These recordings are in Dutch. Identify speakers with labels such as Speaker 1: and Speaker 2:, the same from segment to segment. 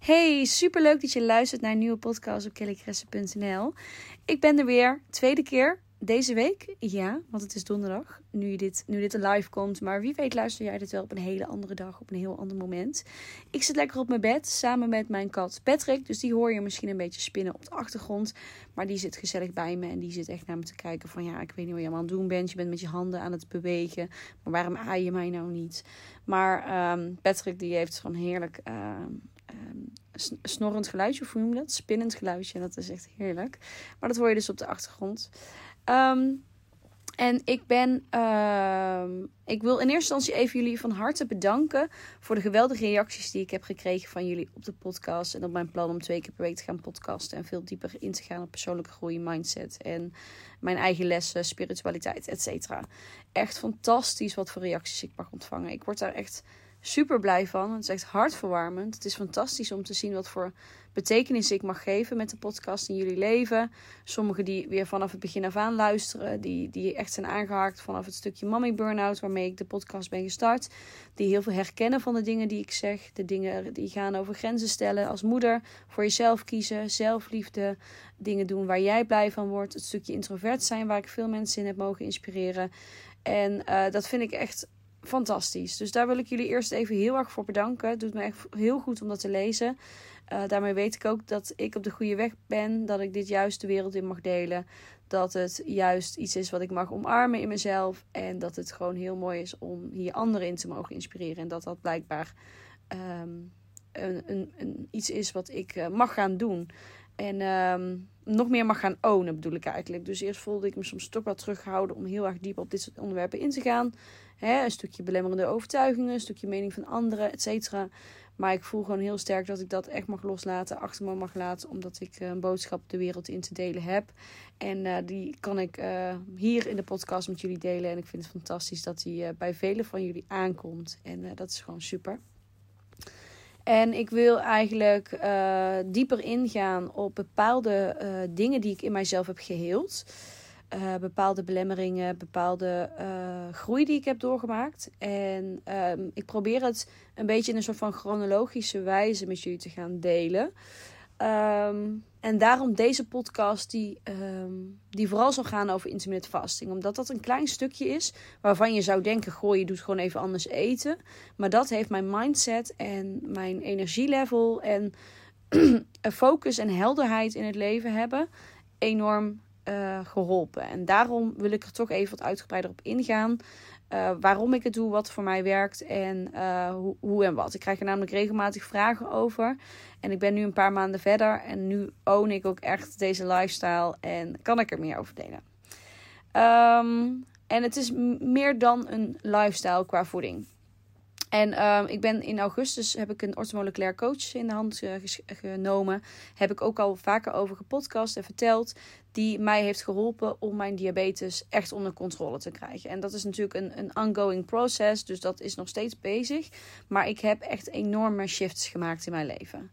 Speaker 1: Hey, superleuk dat je luistert naar een nieuwe podcast op kellycressen.nl. Ik ben er weer, tweede keer deze week. Ja, want het is donderdag, nu, je dit, nu dit live komt. Maar wie weet luister jij dit wel op een hele andere dag, op een heel ander moment. Ik zit lekker op mijn bed, samen met mijn kat Patrick. Dus die hoor je misschien een beetje spinnen op de achtergrond. Maar die zit gezellig bij me en die zit echt naar me te kijken van... Ja, ik weet niet wat je allemaal aan het doen bent. Je bent met je handen aan het bewegen. Maar waarom aai je mij nou niet? Maar um, Patrick die heeft gewoon heerlijk... Uh, snorrend geluidje, of hoe noem je dat? Spinnend geluidje. Dat is echt heerlijk. Maar dat hoor je dus op de achtergrond. Um, en ik ben. Uh, ik wil in eerste instantie even jullie van harte bedanken. voor de geweldige reacties die ik heb gekregen van jullie op de podcast. En op mijn plan om twee keer per week te gaan podcasten. En veel dieper in te gaan op persoonlijke groei, mindset. En mijn eigen lessen, spiritualiteit, et cetera. Echt fantastisch wat voor reacties ik mag ontvangen. Ik word daar echt super blij van. Het is echt hartverwarmend. Het is fantastisch om te zien wat voor betekenis ik mag geven met de podcast in jullie leven. Sommigen die weer vanaf het begin af aan luisteren, die, die echt zijn aangehaakt vanaf het stukje Mommy Burnout, waarmee ik de podcast ben gestart. Die heel veel herkennen van de dingen die ik zeg. De dingen die gaan over grenzen stellen als moeder, voor jezelf kiezen, zelfliefde, dingen doen waar jij blij van wordt. Het stukje introvert zijn, waar ik veel mensen in heb mogen inspireren. En uh, dat vind ik echt fantastisch. Dus daar wil ik jullie eerst even heel erg voor bedanken. Het doet me echt heel goed om dat te lezen. Uh, daarmee weet ik ook dat ik op de goede weg ben. Dat ik dit juist de wereld in mag delen. Dat het juist iets is wat ik mag omarmen in mezelf. En dat het gewoon heel mooi is om hier anderen in te mogen inspireren. En dat dat blijkbaar um, een, een, een, iets is wat ik uh, mag gaan doen. En um, nog meer mag gaan ownen, bedoel ik eigenlijk. Dus eerst voelde ik me soms toch wel teruggehouden om heel erg diep op dit soort onderwerpen in te gaan. Hè, een stukje belemmerende overtuigingen, een stukje mening van anderen, et cetera. Maar ik voel gewoon heel sterk dat ik dat echt mag loslaten, achter me mag laten, omdat ik een boodschap de wereld in te delen heb. En uh, die kan ik uh, hier in de podcast met jullie delen. En ik vind het fantastisch dat die bij velen van jullie aankomt. En dat is gewoon super. En ik wil eigenlijk uh, dieper ingaan op bepaalde uh, dingen die ik in mijzelf heb geheeld. Uh, bepaalde belemmeringen, bepaalde groei die ik heb doorgemaakt. En ehm, ik probeer het een beetje in een soort van chronologische wijze met jullie te gaan delen. Um, en daarom deze podcast die, um, die vooral zal gaan over intermittent fasting. Omdat dat een klein stukje is waarvan je zou denken... goh, je doet gewoon even anders eten. Maar dat heeft mijn mindset en mijn energielevel... en focus en helderheid in het leven hebben enorm uh, geholpen. En daarom wil ik er toch even wat uitgebreider op ingaan. Uh, waarom ik het doe, wat voor mij werkt en uh, hoe, hoe, en wat. Ik krijg er namelijk regelmatig vragen over. En ik ben nu een paar maanden verder en nu own ik ook echt deze lifestyle en kan ik er meer over delen. Um, en het is meer dan een lifestyle qua voeding. En um, ik ben in augustus heb ik een orthomoleculair coach in de hand uh, genomen. Heb ik ook al vaker over gepodcast en verteld. Die mij heeft geholpen om mijn diabetes echt onder controle te krijgen. En dat is natuurlijk een, een ongoing process. Dus dat is nog steeds bezig. Maar ik heb echt enorme shifts gemaakt in mijn leven.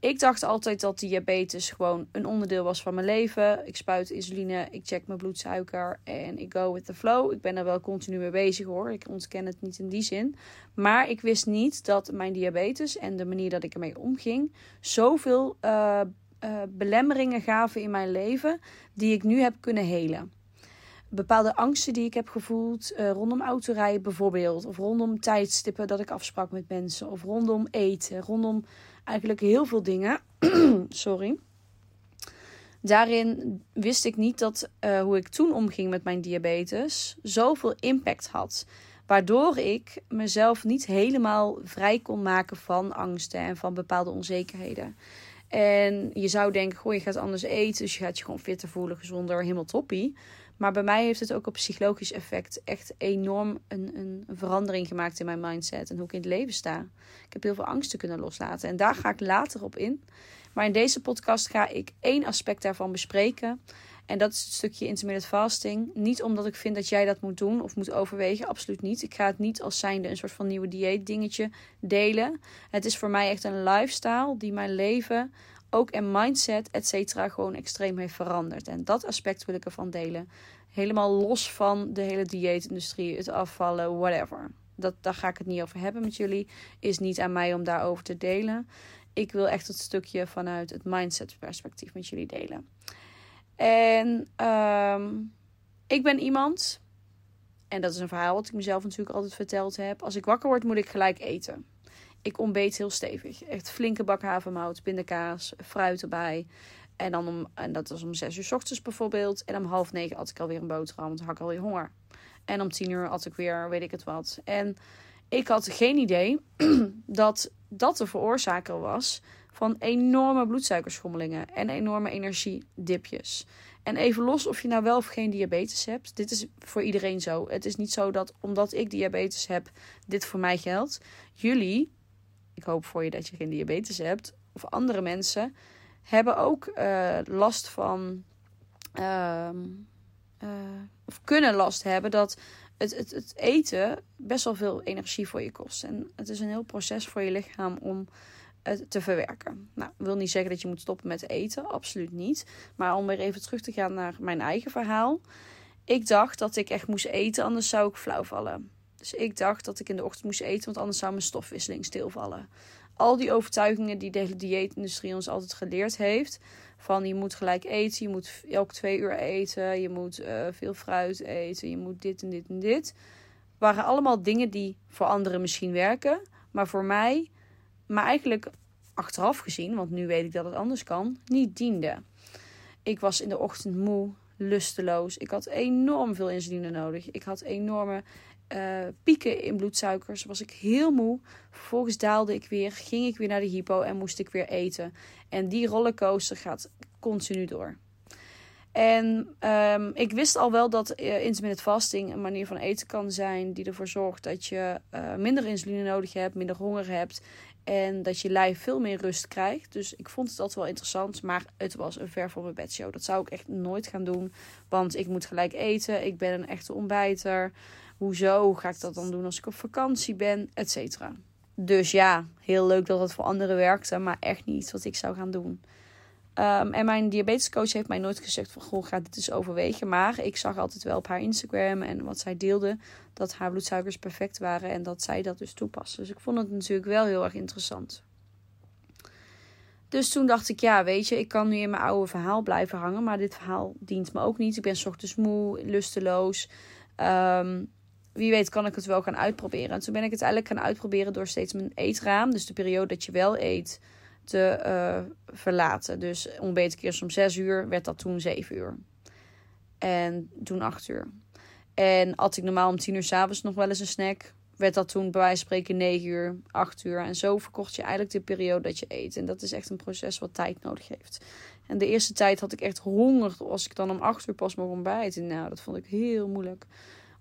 Speaker 1: Ik dacht altijd dat diabetes gewoon een onderdeel was van mijn leven. Ik spuit insuline, ik check mijn bloedsuiker en ik go with the flow. Ik ben er wel continu mee bezig hoor. Ik ontken het niet in die zin. Maar ik wist niet dat mijn diabetes en de manier dat ik ermee omging zoveel uh, uh, belemmeringen gaven in mijn leven die ik nu heb kunnen helen bepaalde angsten die ik heb gevoeld uh, rondom autorijden bijvoorbeeld. Of rondom tijdstippen dat ik afsprak met mensen. Of rondom eten. Rondom eigenlijk heel veel dingen. Sorry. Daarin wist ik niet dat uh, hoe ik toen omging met mijn diabetes zoveel impact had. Waardoor ik mezelf niet helemaal vrij kon maken van angsten en van bepaalde onzekerheden. En je zou denken, goh, je gaat anders eten, dus je gaat je gewoon fitter voelen, gezonder, helemaal toppie. Maar bij mij heeft het ook op psychologisch effect echt enorm een, een, verandering gemaakt in mijn mindset en hoe ik in het leven sta. Ik heb heel veel angsten kunnen loslaten en daar ga ik later op in. Maar in deze podcast ga ik één aspect daarvan bespreken. En dat is het stukje intermittent fasting. Niet omdat ik vind dat jij dat moet doen of moet overwegen. Absoluut niet. Ik ga het niet als zijnde een soort van nieuwe dieet dingetje delen. Het is voor mij echt een lifestyle die mijn leven, ook en mindset, et cetera, gewoon extreem heeft veranderd. En dat aspect wil ik ervan delen. Helemaal los van de hele dieetindustrie, het afvallen, whatever. Dat, daar ga ik het niet over hebben met jullie. Is niet aan mij om daarover te delen. Ik wil echt het stukje vanuit het mindset perspectief met jullie delen. En um, ik ben iemand, en dat is een verhaal wat ik mezelf natuurlijk altijd verteld heb. Als ik wakker word, moet ik gelijk eten. Ik ontbeet heel stevig. Echt flinke bak havermout, pindakaas, fruit erbij. En, dan om, en dat was om zes uur s ochtends bijvoorbeeld. En om half negen had ik alweer een boterham, want dan had ik alweer honger. En om tien uur had ik weer, weet ik het wat. En ik had geen idee dat dat de veroorzaker was van enorme bloedsuikerschommelingen en enorme energiedipjes. En even los of je nou wel of geen diabetes hebt. Dit is voor iedereen zo. Het is niet zo dat omdat ik diabetes heb, dit voor mij geldt. Jullie, ik hoop voor je dat je geen diabetes hebt, of andere mensen, hebben ook uh, last van. Uh, uh, of kunnen last hebben dat het, het, het eten best wel veel energie voor je kost. En het is een heel proces voor je lichaam om het te verwerken. Nou, wil niet zeggen dat je moet stoppen met eten, absoluut niet. Maar om weer even terug te gaan naar mijn eigen verhaal. Ik dacht dat ik echt moest eten, anders zou ik flauw vallen. Dus ik dacht dat ik in de ochtend moest eten, want anders zou mijn stofwisseling stilvallen. Al die overtuigingen die de dieetindustrie ons altijd geleerd heeft. Van je moet gelijk eten, je moet elke twee uur eten, je moet uh, veel fruit eten, je moet dit en dit en dit. Waren allemaal dingen die voor anderen misschien werken, maar voor mij maar eigenlijk achteraf gezien, want nu weet ik dat het anders kan, niet diende. Ik was in de ochtend moe, lusteloos. Ik had enorm veel insuline nodig. Ik had enorme uh, pieken in bloedsuikers. Was ik heel moe. Vervolgens daalde ik weer, ging ik weer naar de hypo en moest ik weer eten. En die rollercoaster gaat continu door. En um, ik wist al wel dat uh, intermittent fasting een manier van eten kan zijn die ervoor zorgt dat je uh, minder insuline nodig hebt, minder honger hebt en dat je lijf veel meer rust krijgt. Dus ik vond het altijd wel interessant. Maar het was een ver voor mijn bedshow. Dat zou ik echt nooit gaan doen. Want ik moet gelijk eten. Ik ben een echte ontbijter. Hoezo ga ik dat dan doen als ik op vakantie ben? Etcetera. Dus ja, heel leuk dat het voor anderen werkte. Maar echt niet iets wat ik zou gaan doen. Um, en mijn diabetescoach heeft mij nooit gezegd van... Goh, ga dit eens overwegen. Maar ik zag altijd wel op haar Instagram en wat zij deelde... dat haar bloedsuikers perfect waren en dat zij dat dus toepaste. Dus ik vond het natuurlijk wel heel erg interessant. Dus toen dacht ik, ja, weet je, ik kan nu in mijn oude verhaal blijven hangen. Maar dit verhaal dient me ook niet. Ik ben ochtends moe, lusteloos. Um, wie weet kan ik het wel gaan uitproberen. En toen ben ik het eigenlijk gaan uitproberen door steeds mijn eetraam... dus de periode dat je wel eet te uh, verlaten. Dus ontbeet ik om 6 uur, werd dat toen 7 uur. En toen 8 uur. En at ik normaal om 10 uur s'avonds nog wel eens een snack, werd dat toen bij wijze van spreken 9 uur, 8 uur. En zo verkocht je eigenlijk de periode dat je eet. En dat is echt een proces wat tijd nodig heeft. En de eerste tijd had ik echt honger als ik dan om 8 uur pas mocht ontbijten. Nou, dat vond ik heel moeilijk.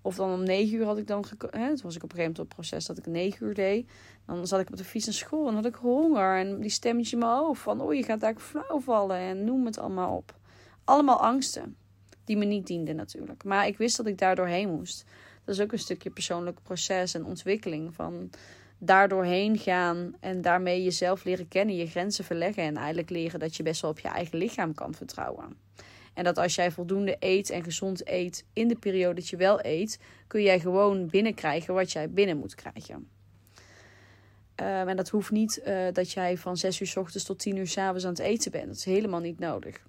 Speaker 1: Of dan om 9 uur had ik dan. Hè, toen was ik op een gegeven moment op het proces dat ik 9 uur deed. Dan zat ik op de fiets naar school en had ik honger. En die stemmetje in mijn hoofd van, oh je gaat daar flauw vallen en noem het allemaal op. Allemaal angsten die me niet dienden natuurlijk. Maar ik wist dat ik daar doorheen moest. Dat is ook een stukje persoonlijk proces en ontwikkeling van daar doorheen gaan en daarmee jezelf leren kennen, je grenzen verleggen en eigenlijk leren dat je best wel op je eigen lichaam kan vertrouwen. En dat als jij voldoende eet en gezond eet in de periode dat je wel eet, kun jij gewoon binnenkrijgen wat jij binnen moet krijgen. Uh, en dat hoeft niet uh, dat jij van 6 uur s ochtends tot 10 uur s avonds aan het eten bent. Dat is helemaal niet nodig.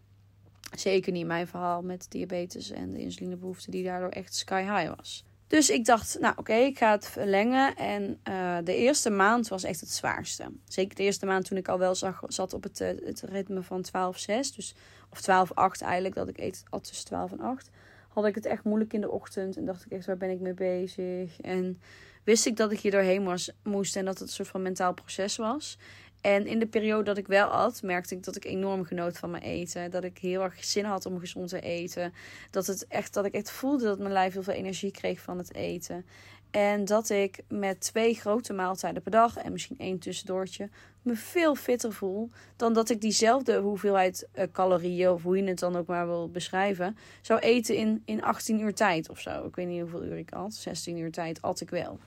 Speaker 1: Zeker niet mijn verhaal met diabetes en de insulinebehoefte die daardoor echt sky high was. Dus ik dacht, nou oké, ik ga het verlengen. En uh, de eerste maand was echt het zwaarste. Zeker de eerste maand toen ik al wel zat op het, het ritme van 12-6. Dus, of 12-8 eigenlijk, dat ik eet al tussen 12 en 8. Had ik het echt moeilijk in de ochtend. En dacht ik echt, waar ben ik mee bezig? En wist ik dat ik hier doorheen moest en dat het een soort van mentaal proces was. En in de periode dat ik wel at, merkte ik dat ik enorm genoot van mijn eten. Dat ik heel erg zin had om gezond te eten. Dat, het echt, dat ik echt voelde dat mijn lijf heel veel energie kreeg van het eten. En dat ik met twee grote maaltijden per dag en misschien één tussendoortje me veel fitter voel dan dat ik diezelfde hoeveelheid uh, calorieën, of hoe je het dan ook maar wil beschrijven, zou eten in, in 18 uur tijd of zo. Ik weet niet hoeveel uur ik had. 16 uur tijd at ik wel.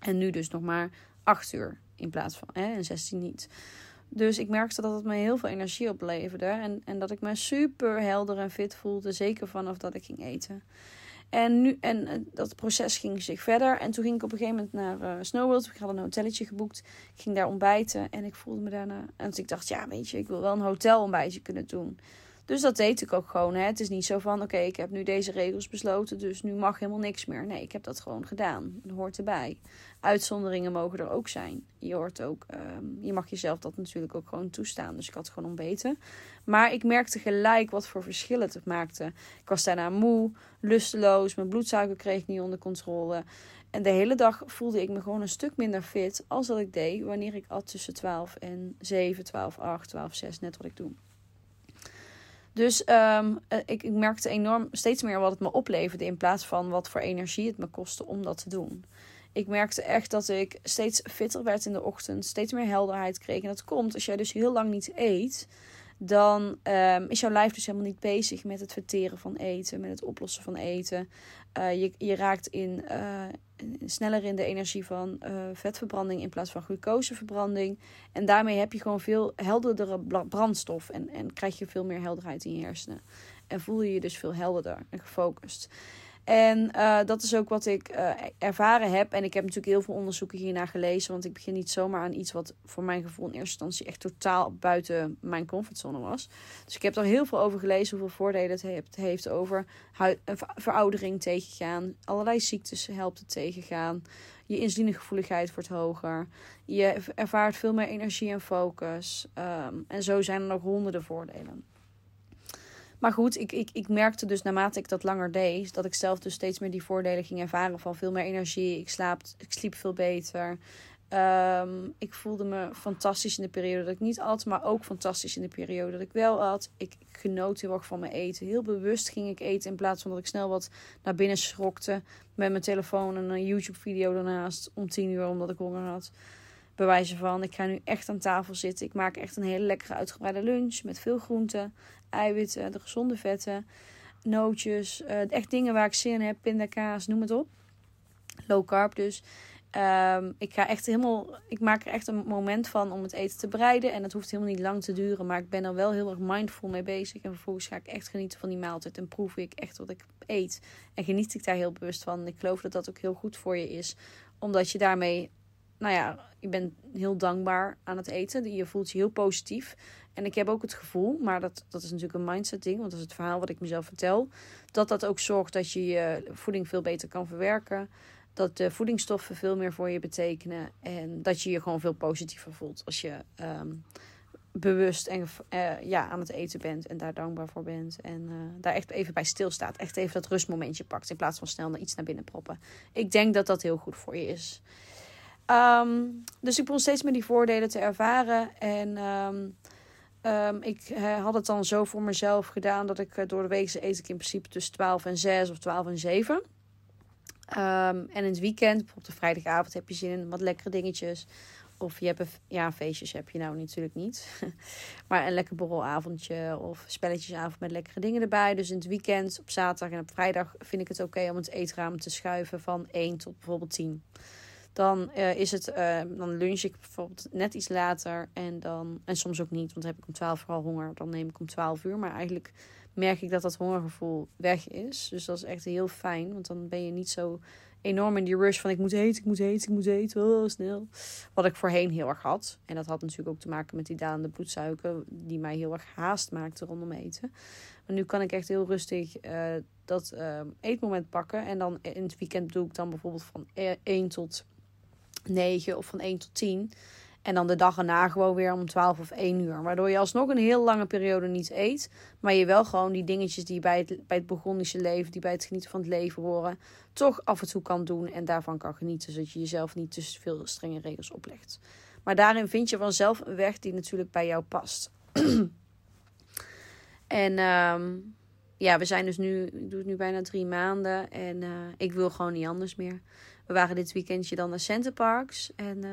Speaker 1: En nu dus nog maar 8 uur in plaats van hè, en 16 niet. Dus ik merkte dat het me heel veel energie opleverde. En, en dat ik me super helder en fit voelde. Zeker vanaf dat ik ging eten. En, nu, en eh, dat proces ging zich verder. En toen ging ik op een gegeven moment naar uh, Snowworld. Ik had een hotelletje geboekt. Ik ging daar ontbijten. En ik voelde me daarna... En ik dacht, ja weet je, ik wil wel een hotelontbijtje kunnen doen. Dus dat deed ik ook gewoon. Hè. Het is niet zo van, oké, ik heb nu deze regels besloten, dus nu mag helemaal niks meer. Nee, ik heb dat gewoon gedaan. Dat hoort erbij. Uitzonderingen mogen er ook zijn. Je hoort ook, ehm, je mag jezelf dat natuurlijk ook gewoon toestaan. Dus ik had gewoon ontbeten. Maar ik merkte gelijk wat voor verschillen het maakte. Ik was daarna moe, lusteloos, mijn bloedsuiker kreeg ik niet onder controle. En de hele dag voelde ik me gewoon een stuk minder fit als dat ik deed wanneer ik at tussen 12 en 7, 12, 8, 12, 6, net wat ik doe. Dus um, ik, ik merkte enorm steeds meer wat het me opleverde in plaats van wat voor energie het me kostte om dat te doen. Ik merkte echt dat ik steeds fitter werd in de ochtend, steeds meer helderheid kreeg. En dat komt als jij dus heel lang niet eet, dan um, is jouw lijf dus helemaal niet bezig met het verteren van eten, met het oplossen van eten. Uh, je, je raakt in, uh, sneller in de energie van uh, vetverbranding in plaats van glucoseverbranding. En daarmee heb je gewoon veel helderdere brandstof en, en krijg je veel meer helderheid in je hersenen. En voel je je dus veel helderder en gefocust. En uh, dat is ook wat ik uh, ervaren heb. En ik heb natuurlijk heel veel onderzoeken hiernaar gelezen. Want ik begin niet zomaar aan iets wat voor mijn gevoel in eerste instantie echt totaal buiten mijn comfortzone was. Dus ik heb er heel veel over gelezen. Hoeveel voordelen het heeft, over veroudering tegengaan. Allerlei ziektes helpt het tegengaan. Je insulinegevoeligheid wordt hoger. Je ervaart veel meer energie en focus. Um, en zo zijn er nog honderden voordelen. Maar goed, ik, ik, ik merkte dus naarmate ik dat langer deed, dat ik zelf dus steeds meer die voordelen ging ervaren van veel meer energie. Ik, slaap, ik sliep veel beter. Um, ik voelde me fantastisch in de periode dat ik niet at, maar ook fantastisch in de periode dat ik wel at. Ik, ik genoot heel erg van mijn eten. Heel bewust ging ik eten in plaats van dat ik snel wat naar binnen schrokte met mijn telefoon en een YouTube-video daarnaast om tien uur omdat ik honger had. Bewijzen van, ik ga nu echt aan tafel zitten. Ik maak echt een hele lekkere uitgebreide lunch met veel groenten, eiwitten, de gezonde vetten, nootjes. Uh, echt dingen waar ik zin in heb, pindakaas, noem het op. Low carb dus. Um, ik ga echt helemaal, ik maak er echt een moment van om het eten te bereiden. En het hoeft helemaal niet lang te duren, maar ik ben er wel heel erg mindful mee bezig. En vervolgens ga ik echt genieten van die maaltijd en proef ik echt wat ik eet. En geniet ik daar heel bewust van. Ik geloof dat dat ook heel goed voor je is, omdat je daarmee nou ja, je bent heel dankbaar aan het eten. Je voelt je heel positief. En ik heb ook het gevoel, maar dat, dat is natuurlijk een mindset ding, want dat is het verhaal wat ik mezelf vertel, dat dat ook zorgt dat je je voeding veel beter kan verwerken. Dat de voedingsstoffen veel meer voor je betekenen. En dat je je gewoon veel positiever voelt als je um, bewust en, uh, ja, aan het eten bent en daar dankbaar voor bent. En uh, daar echt even bij stilstaat. Echt even dat rustmomentje pakt in plaats van snel naar iets naar binnen proppen. Ik denk dat dat heel goed voor je is. Um, dus ik begon steeds meer die voordelen te ervaren. En um, um, ik had het dan zo voor mezelf gedaan dat ik uh, door de week eet ik in principe tussen 12 en 6 of 12 en 7. en in het weekend, bijvoorbeeld de vrijdagavond, heb je zin in wat lekkere dingetjes. Of je hebt ja, feestjes heb je nou natuurlijk niet. maar een lekker borrelavondje of spelletjesavond met lekkere dingen erbij. Dus in het weekend, op zaterdag en op vrijdag vind ik het oké om het eetraam te schuiven van 1 tot bijvoorbeeld 10. Dan uh, is het, uh, dan lunch ik bijvoorbeeld net iets later. En, dan, en soms ook niet, want dan heb ik om 12 uur al honger. Dan neem ik om 12 uur. Maar eigenlijk merk ik dat dat hongergevoel weg is. Dus dat is echt heel fijn. Want dan ben je niet zo enorm in die rush van ik moet eten, ik moet eten, ik moet eten. Oh, snel. Wat ik voorheen heel erg had. En dat had natuurlijk ook te maken met die dalende bloedsuiker. Die mij heel erg haast maakte rondom eten. Maar nu kan ik echt heel rustig uh, dat uh, eetmoment pakken. En dan in het weekend doe ik dan bijvoorbeeld van 1 tot 9 of van 1 tot 10. En dan de dag erna gewoon weer om 12 of 1 uur. Waardoor je alsnog een heel lange periode niet eet. Maar je wel gewoon die dingetjes die bij het, bij het begonische leven, die bij het genieten van het leven horen, toch af en toe kan doen en daarvan kan genieten. Zodat je jezelf niet te veel strenge regels oplegt. Maar daarin vind je vanzelf een weg die natuurlijk bij jou past. en um, ja, we zijn dus nu, ik doe het nu bijna drie maanden en uh, ik wil gewoon niet anders meer. We waren dit weekendje dan naar Centerparks. En uh,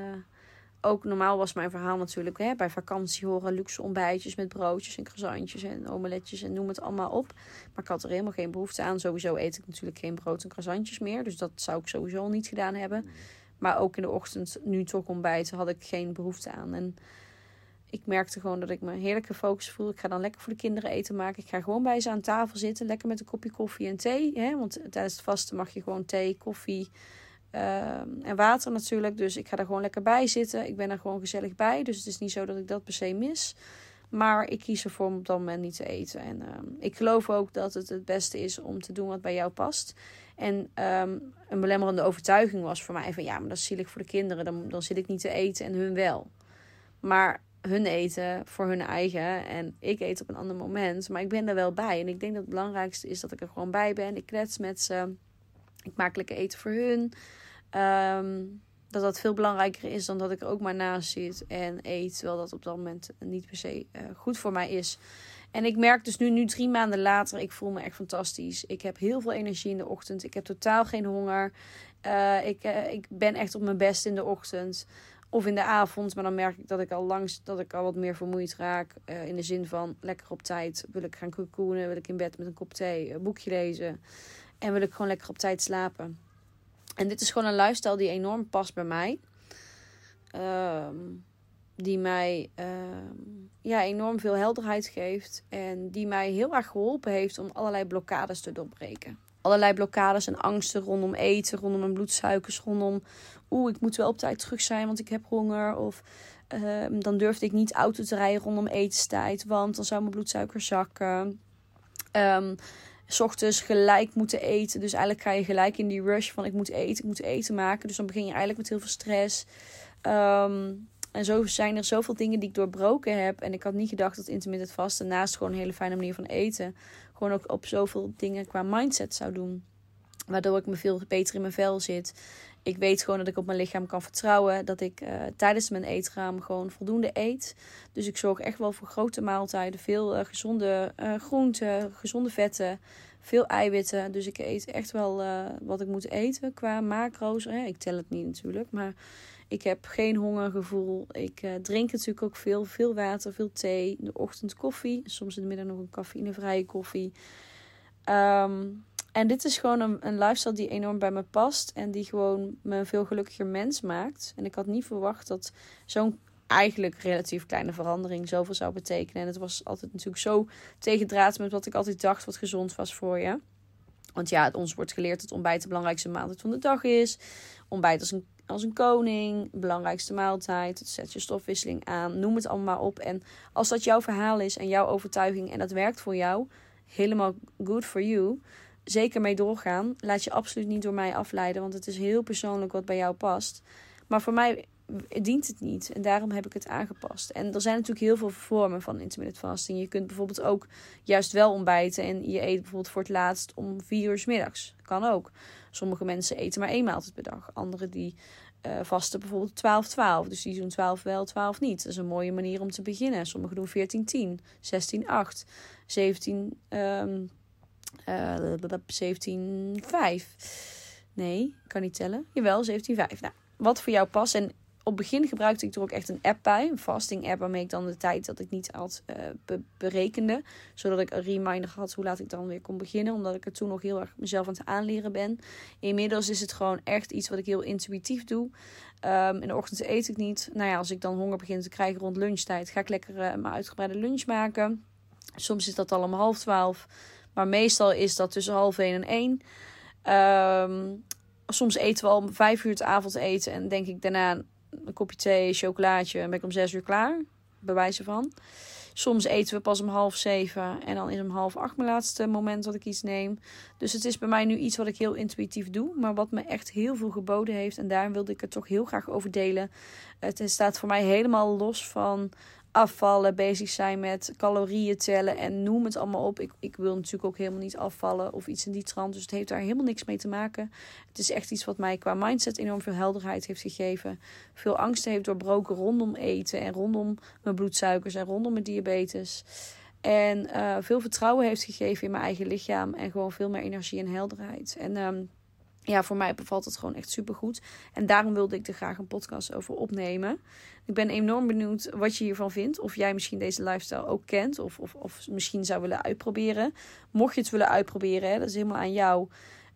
Speaker 1: ook normaal was mijn verhaal natuurlijk hè, bij vakantie horen luxe ontbijtjes met broodjes en croissantjes en omeletjes en noem het allemaal op. Maar ik had er helemaal geen behoefte aan. Sowieso eet ik natuurlijk geen brood en croissantjes meer. Dus dat zou ik sowieso niet gedaan hebben. Maar ook in de ochtend, nu toch ontbijten, had ik geen behoefte aan. En ik merkte gewoon dat ik me heerlijk gefocust voel. Ik ga dan lekker voor de kinderen eten maken. Ik ga gewoon bij ze aan tafel zitten. Lekker met een kopje koffie en thee. Hè? Want tijdens het vasten mag je gewoon thee, koffie uh, en water natuurlijk. Dus ik ga er gewoon lekker bij zitten. Ik ben er gewoon gezellig bij. Dus het is niet zo dat ik dat per se mis. Maar ik kies ervoor om op dat moment niet te eten. En uh, ik geloof ook dat het het beste is om te doen wat bij jou past. En um, een belemmerende overtuiging was voor mij van ja, maar dat is zielig voor de kinderen. Dan, dan zit ik niet te eten en hun wel. Maar hun eten voor hun eigen. En ik eet op een ander moment. Maar ik ben er wel bij. En ik denk dat het belangrijkste is dat ik er gewoon bij ben. Ik klets met ze. Ik maak lekker eten voor hun. Um, dat dat veel belangrijker is dan dat ik er ook maar naast zit en eet. Terwijl dat op dat moment niet per se uh, goed voor mij is. En ik merk dus nu, nu drie maanden later, ik voel me echt fantastisch. Ik heb heel veel energie in de ochtend. Ik heb totaal geen honger. Uh, ik, uh, ik ben echt op mijn best in de ochtend. Of in de avond, maar dan merk ik dat ik al langs dat ik al wat meer vermoeid raak. In de zin van lekker op tijd wil ik gaan cocoonen, wil ik in bed met een kop thee, een boekje lezen. En wil ik gewoon lekker op tijd slapen. En dit is gewoon een lifestyle die enorm past bij mij. Um, die mij um, ja, enorm veel helderheid geeft. En die mij heel erg geholpen heeft om allerlei blokkades te doorbreken. Allerlei blokkades en angsten rondom eten, rondom mijn bloedsuikers, rondom... Oeh, ik moet wel op tijd terug zijn, want ik heb honger. Of uh, dan durfde ik niet auto te rijden rondom etenstijd, want dan zou mijn bloedsuiker zakken. Um, s ochtends gelijk moeten eten. Dus eigenlijk ga je gelijk in die rush van ik moet eten, ik moet eten maken. Dus dan begin je eigenlijk met heel veel stress. Um, en zo zijn er zoveel dingen die ik doorbroken heb. En ik had niet gedacht dat intermittent vasten naast gewoon een hele fijne manier van eten. Gewoon ook op zoveel dingen qua mindset zou doen. Waardoor ik me veel beter in mijn vel zit. Ik weet gewoon dat ik op mijn lichaam kan vertrouwen. Dat ik uh, tijdens mijn eetraam gewoon voldoende eet. Dus ik zorg echt wel voor grote maaltijden. Veel uh, gezonde uh, groenten, gezonde vetten. Veel eiwitten. Dus ik eet echt wel wat ik moet eten qua macro's. ik tel het niet natuurlijk. Maar ik heb geen hongergevoel. Ik drink natuurlijk ook veel. Veel water, veel thee. In de ochtend koffie. Soms in de middag nog een cafeïnevrije koffie. Um, en dit is gewoon een, een lifestyle die enorm bij me past. En die gewoon me een veel gelukkiger mens maakt. En ik had niet verwacht dat zo'n eigenlijk relatief kleine verandering zoveel zou betekenen. En het was altijd natuurlijk zo tegendraad met wat ik altijd dacht wat gezond was voor je. Want ja, ons wordt geleerd dat ontbijt de belangrijkste maaltijd van de dag is. Ontbijt als een, als een koning, belangrijkste maaltijd. Het zet je stofwisseling aan, noem het allemaal op. En als dat jouw verhaal is en jouw overtuiging en dat werkt voor jou, helemaal good for you zeker mee doorgaan. Laat je absoluut niet door mij afleiden, want het is heel persoonlijk wat bij jou past. Maar voor mij dient het niet en daarom heb ik het aangepast. En er zijn natuurlijk heel veel vormen van intermittent fasting. Je kunt bijvoorbeeld ook juist wel ontbijten en je eet bijvoorbeeld voor het laatst om vier uur s middags. Kan ook. Sommige mensen eten maar één maaltijd per dag. Anderen die uh, vasten bijvoorbeeld 12-12. Dus die doen 12 wel, 12 niet. Dat is een mooie manier om te beginnen. Sommigen doen 14-10, 16-8, 17... Um, uh, 17,5. Nee, kan niet tellen. Jawel, 17,5. Nou, wat voor jou past. En op het begin gebruikte ik er ook echt een app bij. Een fasting app waarmee ik dan de tijd dat ik niet had be berekende. Zodat ik een reminder had hoe laat ik dan weer kon beginnen. Omdat ik er toen nog heel erg mezelf aan het aanleren ben. Inmiddels is het gewoon echt iets wat ik heel intuïtief doe. Um, in de ochtend eet ik niet. Nou ja, als ik dan honger begin te krijgen rond lunchtijd, ga ik lekker uh, mijn uitgebreide lunch maken. Soms is dat al om half twaalf. Maar meestal is dat tussen half één en één. Um, soms eten we al om vijf uur het avondeten. En denk ik daarna een kopje thee, chocolaatje. En ben ik om zes uur klaar. Bij wijze van. Soms eten we pas om half zeven. En dan is om half acht mijn laatste moment dat ik iets neem. Dus het is bij mij nu iets wat ik heel intuïtief doe. Maar wat me echt heel veel geboden heeft. En daar wilde ik het toch heel graag over delen. Het staat voor mij helemaal los van afvallen, bezig zijn met calorieën tellen en noem het allemaal op. Ik, ik wil natuurlijk ook helemaal niet afvallen of iets in die trant. Dus het heeft daar helemaal niks mee te maken. Het is echt iets wat mij qua mindset enorm veel helderheid heeft gegeven. Veel angsten heeft doorbroken rondom eten en rondom mijn bloedsuikers en rondom mijn diabetes. En uh, veel vertrouwen heeft gegeven in mijn eigen lichaam en gewoon veel meer energie en helderheid. En um, ja, voor mij bevalt het gewoon echt supergoed. En daarom wilde ik er graag een podcast over opnemen. Ik ben enorm benieuwd wat je hiervan vindt. Of jij misschien deze lifestyle ook kent. Of, of, of misschien zou willen uitproberen. Mocht je het willen uitproberen, hè, dat is helemaal aan jou.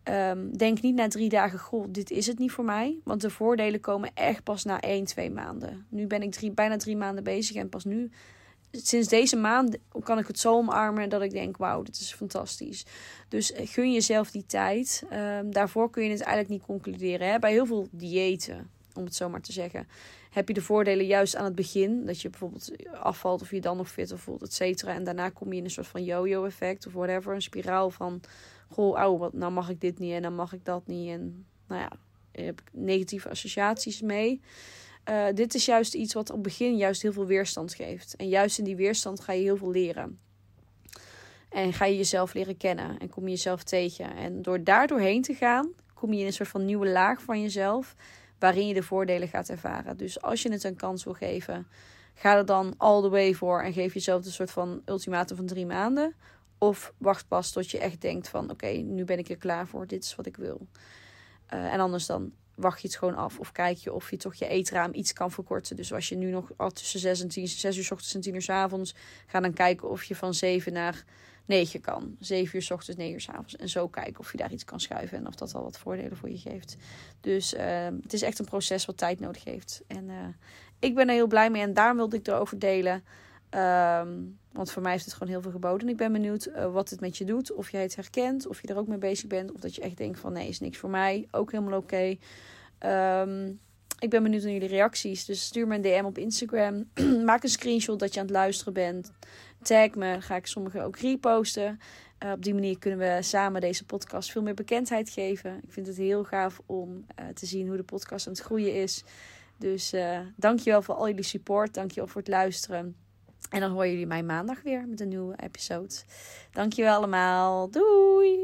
Speaker 1: Ehm, denk niet na drie dagen, goh, dit is het niet voor mij. Want de voordelen komen echt pas na één, twee maanden. Nu ben ik drie, bijna drie maanden bezig en pas nu sinds deze maand kan ik het zo omarmen dat ik denk: wauw, dit is fantastisch. Dus gun jezelf die tijd. Um, daarvoor kun je het eigenlijk niet concluderen. Hè? Bij heel veel diëten, om het zo maar te zeggen, heb je de voordelen juist aan het begin. Dat je bijvoorbeeld afvalt of je dan nog fitter voelt, et cetera. En daarna kom je in een soort van yo-yo effect of whatever. Een spiraal van: goh, oh, wat, nou mag ik dit niet en dan mag ik dat niet. En nou ja, heb ik negatieve associaties mee. Uh, dit is juist iets wat op het begin juist heel veel weerstand geeft. En juist in die weerstand ga je heel veel leren. En ga je jezelf leren kennen en kom je jezelf tegen. En door daar doorheen te gaan, kom je in een soort van nieuwe laag van jezelf. Waarin je de voordelen gaat ervaren. Dus als je het een kans wil geven, ga er dan all the way voor. En geef jezelf een soort van ultimatum van drie maanden. Of wacht pas tot je echt denkt van oké, nu ben ik er klaar voor. Dit is wat ik wil. Uh, en anders dan wacht je het gewoon af. Of kijk je of je toch je eetraam iets kan verkorten. Dus als je nu nog al tussen 6 en 10, 6 uur ochtends en 10 uur s avonds. Ga dan kijken of je van 7 naar 9 kan. 7 uur s ochtends, 9 uur s avonds. En zo kijken of je daar iets kan schuiven. En of dat al wat voordelen voor je geeft. Dus uh, het is echt een proces wat tijd nodig heeft. En uh, ik ben er heel blij mee. En daarom wilde ik erover delen. Um, want voor mij heeft het gewoon heel veel geboden. Ik ben benieuwd uh, wat het met je doet. Of jij het herkent. Of je er ook mee bezig bent. Of dat je echt denkt van nee, is niks voor mij. Ook helemaal oké. Um, ik ben benieuwd naar jullie reacties. Dus stuur me een DM op Instagram. Maak een screenshot dat je aan het luisteren bent. Tag me. Ga ik sommige ook reposten. Uh, op die manier kunnen we samen deze podcast veel meer bekendheid geven. Ik vind het heel gaaf om uh, te zien hoe de podcast aan het groeien is. Dus dankjewel voor al jullie support. Dankjewel voor het luisteren. En dan horen jullie mij maandag weer met een nieuwe episode. Dankjewel allemaal. Doei!